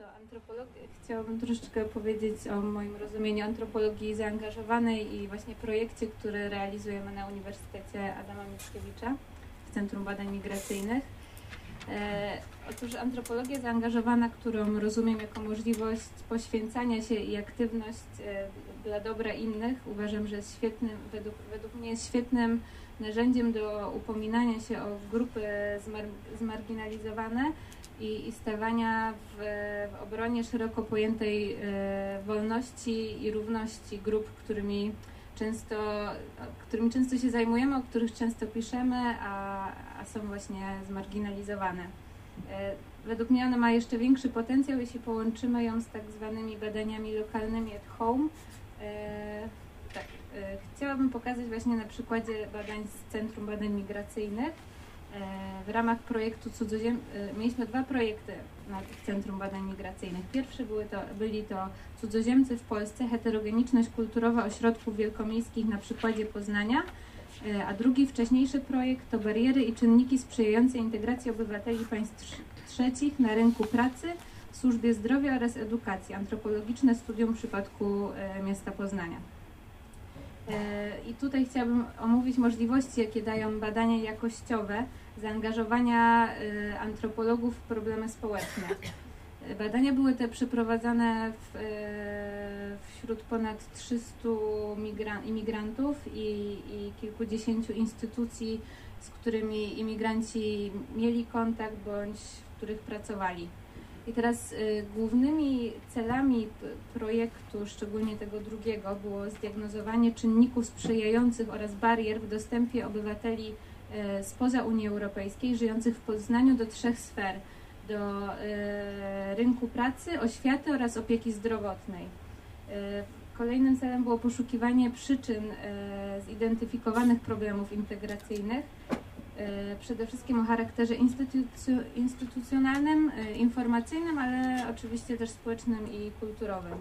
to antropologia. Chciałabym troszeczkę powiedzieć o moim rozumieniu antropologii zaangażowanej i właśnie projekcie, który realizujemy na Uniwersytecie Adama Mickiewicza w Centrum Badań Migracyjnych. E, otóż antropologia zaangażowana, którą rozumiem jako możliwość poświęcania się i aktywność e, dla dobra innych, uważam, że jest świetnym, według, według mnie jest świetnym narzędziem do upominania się o grupy zmar zmarginalizowane i, i stawania w, w, obronie szeroko pojętej e, wolności i równości grup, którymi często, którymi często się zajmujemy, o których często piszemy, a, a są właśnie zmarginalizowane. E, według mnie ona ma jeszcze większy potencjał, jeśli połączymy ją z tak zwanymi badaniami lokalnymi at home. E, tak, e, chciałabym pokazać właśnie na przykładzie badań z Centrum Badań Migracyjnych w ramach projektu Cudzoziem... Mieliśmy dwa projekty w Centrum Badań Migracyjnych. Pierwszy były to, byli to cudzoziemcy w Polsce, heterogeniczność kulturowa ośrodków wielkomiejskich na przykładzie Poznania, e, a drugi wcześniejszy projekt to bariery i czynniki sprzyjające integracji obywateli państw trzecich na rynku pracy, służbie zdrowia oraz edukacji, antropologiczne studium w przypadku e, miasta Poznania. E, I tutaj chciałabym omówić możliwości, jakie dają badania jakościowe zaangażowania antropologów w problemy społeczne. Badania były te przeprowadzane w, e, wśród ponad 300 imigrantów i, i kilkudziesięciu instytucji, z którymi imigranci mieli kontakt bądź w których pracowali. I teraz y, głównymi celami projektu, szczególnie tego drugiego, było zdiagnozowanie czynników sprzyjających oraz barier w dostępie obywateli y, spoza Unii Europejskiej żyjących w Poznaniu do trzech sfer – do e, rynku pracy, oświaty oraz opieki zdrowotnej. E, kolejnym celem było poszukiwanie przyczyn e, zidentyfikowanych problemów integracyjnych, przede wszystkim o charakterze instytucjonalnym, informacyjnym, ale oczywiście też społecznym i kulturowym.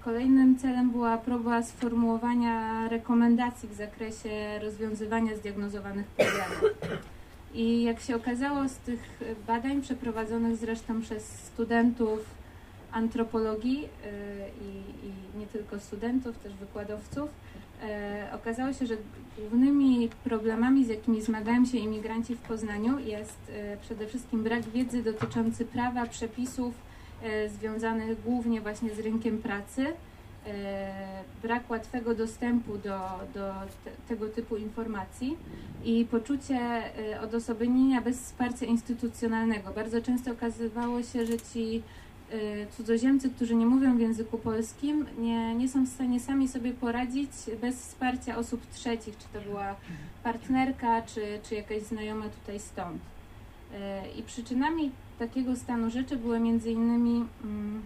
Kolejnym celem była próba sformułowania rekomendacji w zakresie rozwiązywania zdiagnozowanych problemów. I jak się okazało z tych badań przeprowadzonych zresztą przez studentów antropologii y, i, i nie tylko studentów, też wykładowców, y, okazało się, że głównymi problemami, z jakimi zmagają się imigranci w Poznaniu jest y, przede wszystkim brak wiedzy dotyczący prawa, przepisów związanych głównie właśnie z rynkiem pracy, brak łatwego dostępu do, do te, tego typu informacji i poczucie odosobnienia bez wsparcia instytucjonalnego. Bardzo często okazywało się, że ci cudzoziemcy, którzy nie mówią w języku polskim, nie, nie są w stanie sami sobie poradzić bez wsparcia osób trzecich, czy to była partnerka, czy, czy jakaś znajoma tutaj stąd. I przyczynami takiego stanu rzeczy były innymi mm,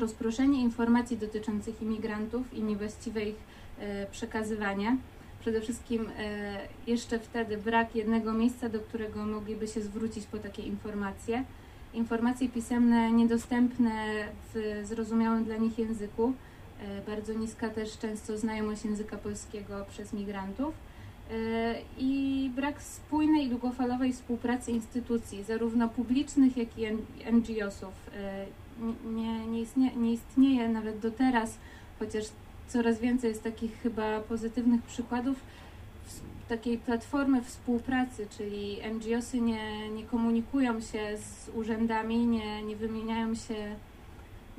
rozproszenie informacji dotyczących imigrantów i niewłaściwe ich e, przekazywanie. Przede wszystkim jeszcze wtedy brak jednego miejsca, do którego mogliby się zwrócić po takie informacje. Informacje pisemne niedostępne w zrozumiałym dla nich języku. E, bardzo niska też często znajomość języka polskiego przez migrantów i brak spójnej i długofalowej współpracy instytucji, zarówno publicznych, jak i NGO-sów nie, nie, istnieje, nie istnieje nawet do teraz, chociaż coraz więcej jest takich chyba pozytywnych przykładów takiej platformy współpracy, czyli NGOsy nie, nie komunikują się z urzędami, nie, nie wymieniają się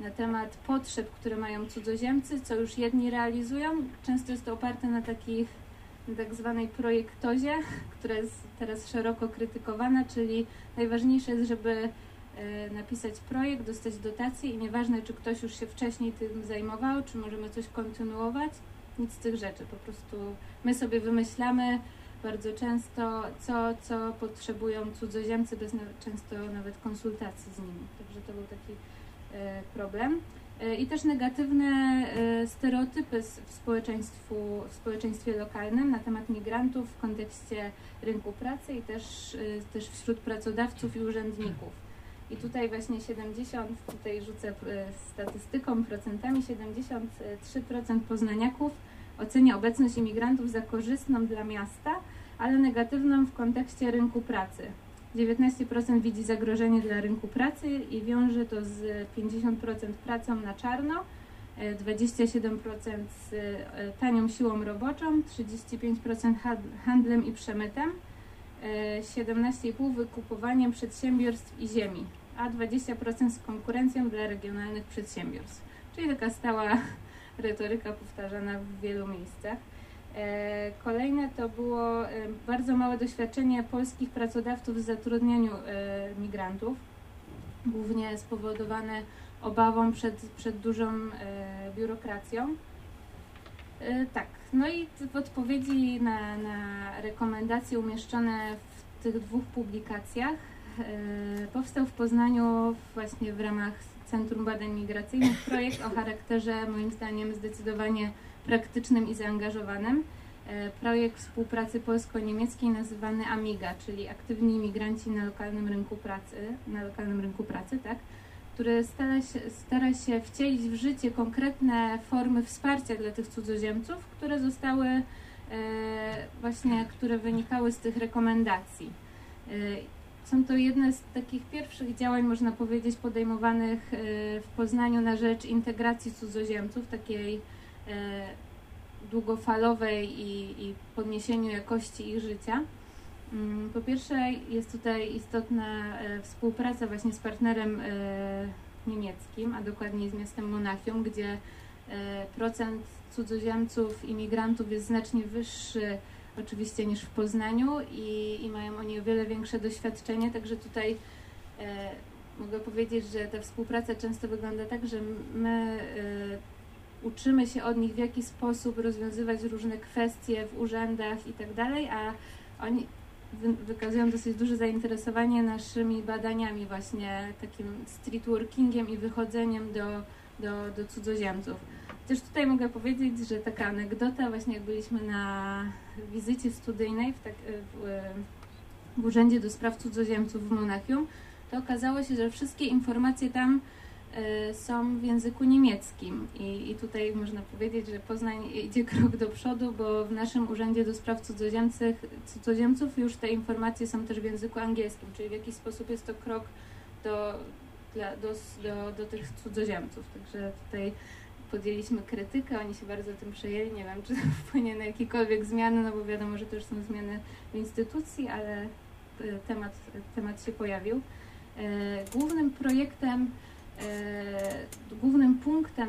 na temat potrzeb, które mają cudzoziemcy, co już jedni realizują. Często jest to oparte na takich tak zwanej projektozie, która jest teraz szeroko krytykowana, czyli najważniejsze jest, żeby E, napisać projekt, dostać dotację i nieważne, czy ktoś już się wcześniej tym zajmował, czy możemy coś kontynuować, nic z tych rzeczy. Po prostu my sobie wymyślamy bardzo często, co, co potrzebują cudzoziemcy, bez często nawet konsultacji z nimi. Także to był taki e, problem. E, I też negatywne stereotypy w, społeczeństwu, w społeczeństwie lokalnym na temat migrantów w kontekście rynku pracy i też, też wśród pracodawców i urzędników. I tutaj właśnie 70, tutaj rzucę e, statystyką, procentami, 73% poznaniaków ocenia obecność imigrantów za korzystną dla miasta, ale negatywną w kontekście rynku pracy. 19% widzi zagrożenie dla rynku pracy i wiąże to z 50% pracą na czarno, 27% z tanią siłą roboczą, 35% handlem i przemytem, 17,5% wykupowaniem przedsiębiorstw i ziemi, a 20% z konkurencją dla regionalnych przedsiębiorstw. Czyli taka stała retoryka powtarzana w wielu miejscach. E, kolejne to było e, bardzo małe doświadczenie polskich pracodawców w zatrudnianiu e, migrantów, głównie spowodowane obawą przed, przed dużą biurokracją. Tak, no i w odpowiedzi na, na rekomendacje umieszczone w tych dwóch publikacjach powstał w Poznaniu właśnie w ramach Centrum Badań Migracyjnych projekt o charakterze moim zdaniem zdecydowanie praktycznym i zaangażowanym. E, projekt współpracy polsko-niemieckiej nazywany AMIGA, czyli aktywni imigranci na lokalnym rynku pracy, na lokalnym rynku pracy, tak? który stara się, stara się wcielić w życie konkretne formy wsparcia dla tych cudzoziemców, które zostały e, właśnie, które wynikały z tych rekomendacji. E, są to jedne z takich pierwszych działań, można powiedzieć, podejmowanych w Poznaniu na rzecz integracji cudzoziemców, takiej E, długofalowej i, i podniesieniu jakości ich życia. Mm, po pierwsze jest tutaj istotna e, współpraca właśnie z partnerem niemieckim, a dokładniej z miastem Monachium, gdzie procent cudzoziemców, imigrantów jest znacznie wyższy oczywiście niż w Poznaniu i, i mają oni o wiele większe doświadczenie, także tutaj mogę powiedzieć, że ta współpraca często wygląda tak, że my uczymy się od nich, w jaki sposób rozwiązywać różne kwestie w urzędach i tak dalej, a oni wykazują dosyć duże zainteresowanie naszymi badaniami właśnie takim street workingiem i wychodzeniem do, do, do cudzoziemców. Też tutaj mogę powiedzieć, że taka anegdota, właśnie jak byliśmy na wizycie studyjnej w, tak, w, w Urzędzie do Spraw Cudzoziemców w Monachium, to okazało się, że wszystkie informacje tam Y, są w języku niemieckim I, i tutaj można powiedzieć, że Poznań idzie krok do przodu, bo w naszym Urzędzie do Spraw Cudzoziemców już te informacje są też w języku angielskim, czyli w jakiś sposób jest to krok do, dla, do, do, do tych cudzoziemców. Także tutaj podjęliśmy krytykę, oni się bardzo tym przejęli. Nie wiem, czy to wpłynie na jakiekolwiek zmiany, no bo wiadomo, że to już są zmiany w instytucji, ale y, temat, temat się pojawił. Y, głównym projektem E, głównym punktem,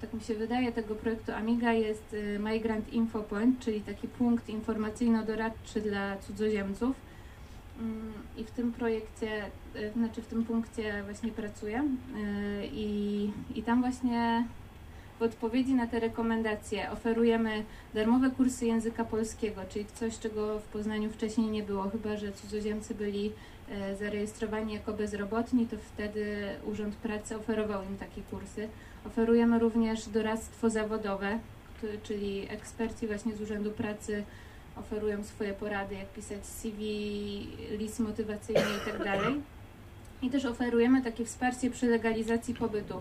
tak mi się wydaje, tego projektu Amiga jest e, Migrant Info Point, czyli taki punkt informacyjno-doradczy dla cudzoziemców. Mm, I w tym projekcie, e, znaczy w tym punkcie właśnie pracuję i, i tam właśnie w odpowiedzi na te rekomendacje oferujemy darmowe kursy języka polskiego, czyli coś, czego w Poznaniu wcześniej nie było, chyba że cudzoziemcy byli E, zarejestrowani jako bezrobotni, to wtedy Urząd Pracy oferował im takie kursy. Oferujemy również doradztwo zawodowe, czyli eksperci właśnie z Urzędu Pracy oferują swoje porady, jak pisać CV, list motywacyjny. Tak I też oferujemy takie wsparcie przy legalizacji pobytu,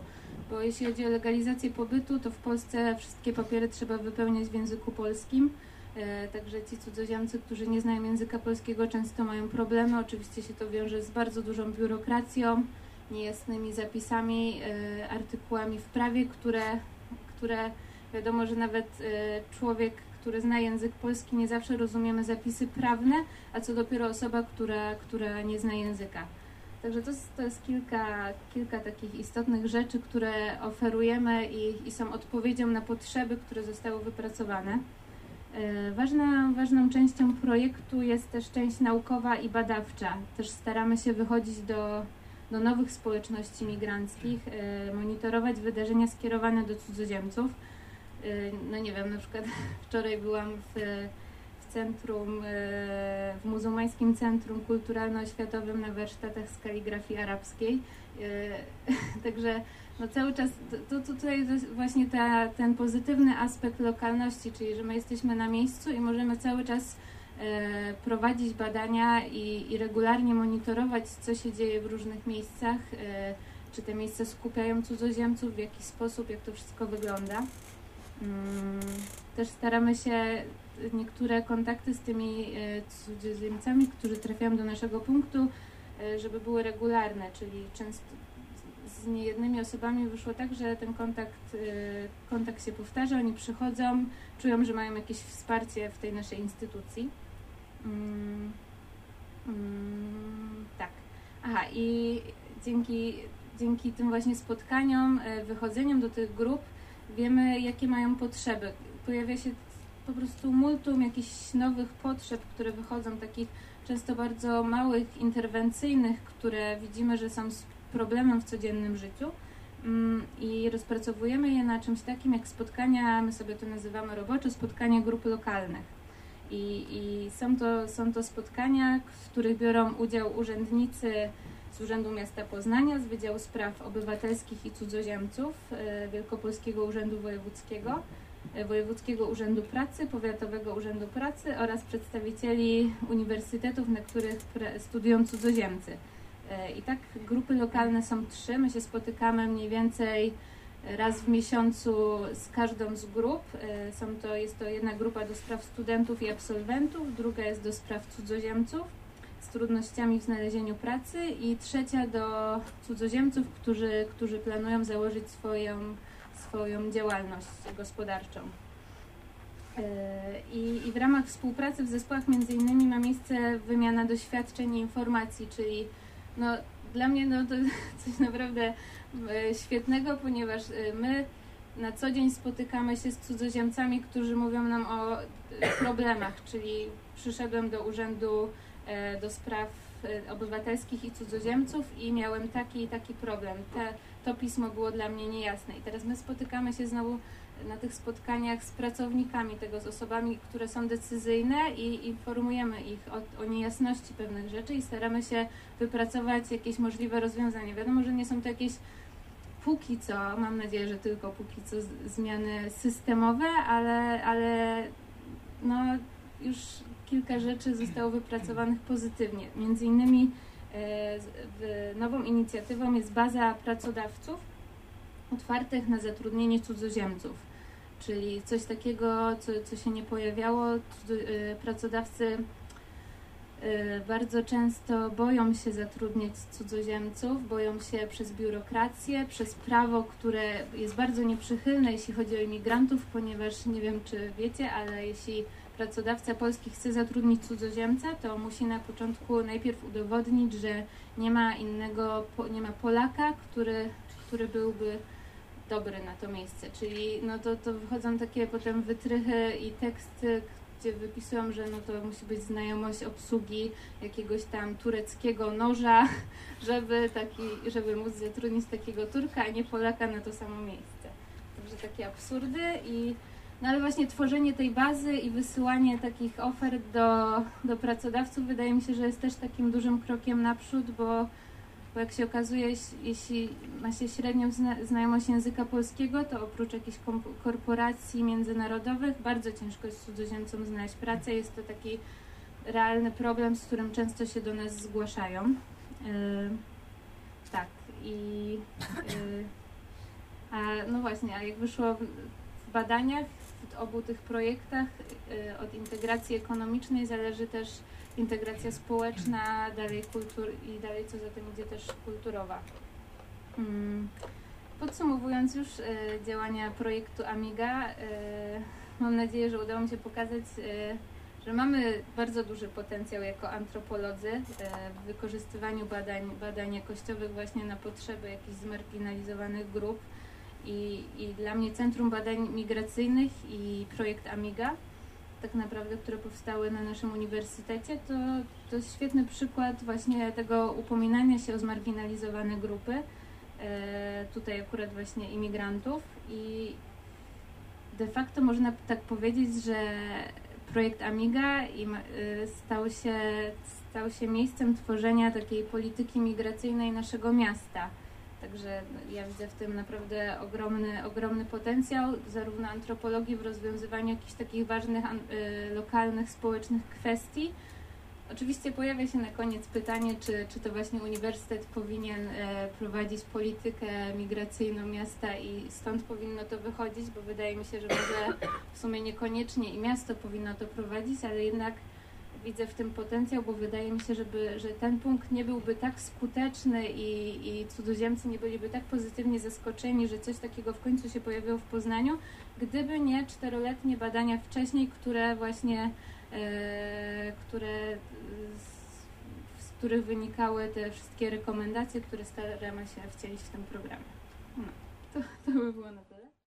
bo jeśli chodzi o legalizację pobytu, to w Polsce wszystkie papiery trzeba wypełniać w języku polskim E, także ci cudzoziemcy, którzy nie znają języka polskiego, często mają problemy. Oczywiście się to wiąże z bardzo dużą biurokracją, niejasnymi zapisami, e, artykułami w prawie, które, które wiadomo, że nawet e, człowiek, który zna język polski, nie zawsze rozumiemy zapisy prawne, a co dopiero osoba, która, która nie zna języka. Także to to jest kilka, kilka takich istotnych rzeczy, które oferujemy i, i są odpowiedzią na potrzeby, które zostały wypracowane. E, ważna, ważną częścią projektu jest też część naukowa i badawcza. Też staramy się wychodzić do, do nowych społeczności migranckich, e, monitorować wydarzenia skierowane do cudzoziemców. E, no nie wiem, na przykład wczoraj byłam w, w centrum, w muzułmańskim centrum kulturalno-oświatowym na warsztatach z kaligrafii arabskiej. Także no cały czas, to, to tutaj właśnie ta, ten pozytywny aspekt lokalności, czyli że my jesteśmy na miejscu i możemy cały czas prowadzić badania i, i, regularnie monitorować, co się dzieje w różnych miejscach, czy te miejsca skupiają cudzoziemców, w jaki sposób, jak to wszystko wygląda. Mm, też staramy się niektóre kontakty z tymi cudzoziemcami, którzy trafiają do naszego punktu, żeby były regularne, czyli często z niejednymi osobami wyszło tak, że ten kontakt, kontakt się powtarza, oni przychodzą, czują, że mają jakieś wsparcie w tej naszej instytucji. Mm, mm, tak. Aha, i dzięki, dzięki tym właśnie spotkaniom, e, wychodzeniom do tych grup wiemy, jakie mają potrzeby. Pojawia się po prostu multum jakichś nowych potrzeb, które wychodzą, takich często bardzo małych, interwencyjnych, które widzimy, że są problemem w codziennym życiu. Mm, I rozpracowujemy je na czymś takim jak spotkania, my sobie to nazywamy roboczo, spotkania grup lokalnych. I, i są, to, są to spotkania, w których biorą udział urzędnicy z Urzędu Miasta Poznania, z Wydziału Spraw Obywatelskich i Cudzoziemców e, Wielkopolskiego Urzędu Wojewódzkiego, e, Wojewódzkiego Urzędu Pracy, Powiatowego Urzędu Pracy oraz przedstawicieli uniwersytetów, na których studiują cudzoziemcy. E, I tak grupy lokalne są trzy. My się spotykamy mniej więcej raz w miesiącu z każdą z grup. Są to, jest to jedna grupa do spraw studentów i absolwentów, druga jest do spraw cudzoziemców z trudnościami w znalezieniu pracy i trzecia do cudzoziemców, którzy, którzy planują założyć swoją, swoją działalność gospodarczą. E, I, I w ramach współpracy w zespołach między innymi ma miejsce wymiana doświadczeń i informacji, czyli no, dla mnie no, to coś naprawdę E, świetnego, ponieważ e, my na co dzień spotykamy się z cudzoziemcami, którzy mówią nam o problemach, czyli przyszedłem do urzędu do spraw obywatelskich i cudzoziemców i miałem taki i taki problem. Te, to pismo było dla mnie niejasne. I teraz my spotykamy się znowu na tych spotkaniach z pracownikami tego, z osobami, które są decyzyjne i informujemy ich o, o niejasności pewnych rzeczy i staramy się wypracować jakieś możliwe rozwiązania. Wiadomo, że nie są to jakieś póki co, mam nadzieję, że tylko póki co zmiany systemowe, ale, ale no, już kilka rzeczy zostało wypracowanych pozytywnie. Między innymi e, nową inicjatywą jest baza pracodawców otwartych na zatrudnienie cudzoziemców, czyli coś takiego, co, co się nie pojawiało. E, pracodawcy Y, bardzo często boją się zatrudniać cudzoziemców, boją się przez biurokrację, przez prawo, które jest bardzo nieprzychylne, jeśli chodzi o imigrantów, ponieważ nie wiem, czy wiecie, ale jeśli pracodawca polski chce zatrudnić cudzoziemca, to musi na początku najpierw udowodnić, że nie ma innego, nie ma Polaka, który, który byłby dobry na to miejsce. Czyli no to, to wychodzą takie potem wytrychy i teksty, gdzie wypisują, że no to musi być znajomość obsługi jakiegoś tam tureckiego noża, żeby, taki, żeby móc zatrudnić takiego Turka, a nie Polaka na to samo miejsce. Także takie absurdy i no ale właśnie tworzenie tej bazy i wysyłanie takich ofert do, do pracodawców wydaje mi się, że jest też takim dużym krokiem naprzód, bo bo jak się okazuje, jeśli ma się średnią znajomość języka polskiego, to oprócz jakichś korporacji międzynarodowych bardzo ciężko jest cudzoziemcom znaleźć pracę. Jest to taki realny problem, z którym często się do nas zgłaszają. Yy, tak, i yy, a, no właśnie, a jak wyszło badaniach, w obu tych projektach, yy, od integracji ekonomicznej zależy też integracja społeczna, dalej kultur i dalej co za tym idzie też kulturowa. Hmm. Podsumowując już e, działania projektu Amiga, e, mam nadzieję, że udało mi się pokazać, że mamy bardzo duży potencjał jako antropolodzy w wykorzystywaniu badań, badań jakościowych właśnie na potrzeby jakichś zmarginalizowanych grup. I, I dla mnie Centrum Badań Migracyjnych i projekt Amiga tak naprawdę, które powstały na naszym uniwersytecie, to, to jest świetny przykład właśnie tego upominania się o zmarginalizowane grupy, e, tutaj akurat właśnie imigrantów. I de facto można tak powiedzieć, że projekt Amiga e, stał się, stał się miejscem tworzenia takiej polityki migracyjnej naszego miasta Także ja widzę w tym naprawdę ogromny, ogromny potencjał, zarówno antropologii w rozwiązywaniu jakichś takich ważnych y, lokalnych, społecznych kwestii, Oczywiście pojawia się na koniec pytanie, czy, czy to właśnie uniwersytet powinien e, prowadzić politykę migracyjną miasta i stąd powinno to wychodzić, bo wydaje mi się, że może w sumie niekoniecznie i miasto powinno to prowadzić, ale jednak widzę w tym potencjał, bo wydaje mi się, żeby, że ten punkt nie byłby tak skuteczny i, i cudzoziemcy nie byliby tak pozytywnie zaskoczeni, że coś takiego w końcu się pojawiło w Poznaniu, gdyby nie czteroletnie badania wcześniej, które właśnie e, które z, z których wynikały te wszystkie rekomendacje, które staramy się wcielić w tym programie. No, to, to by było na tyle.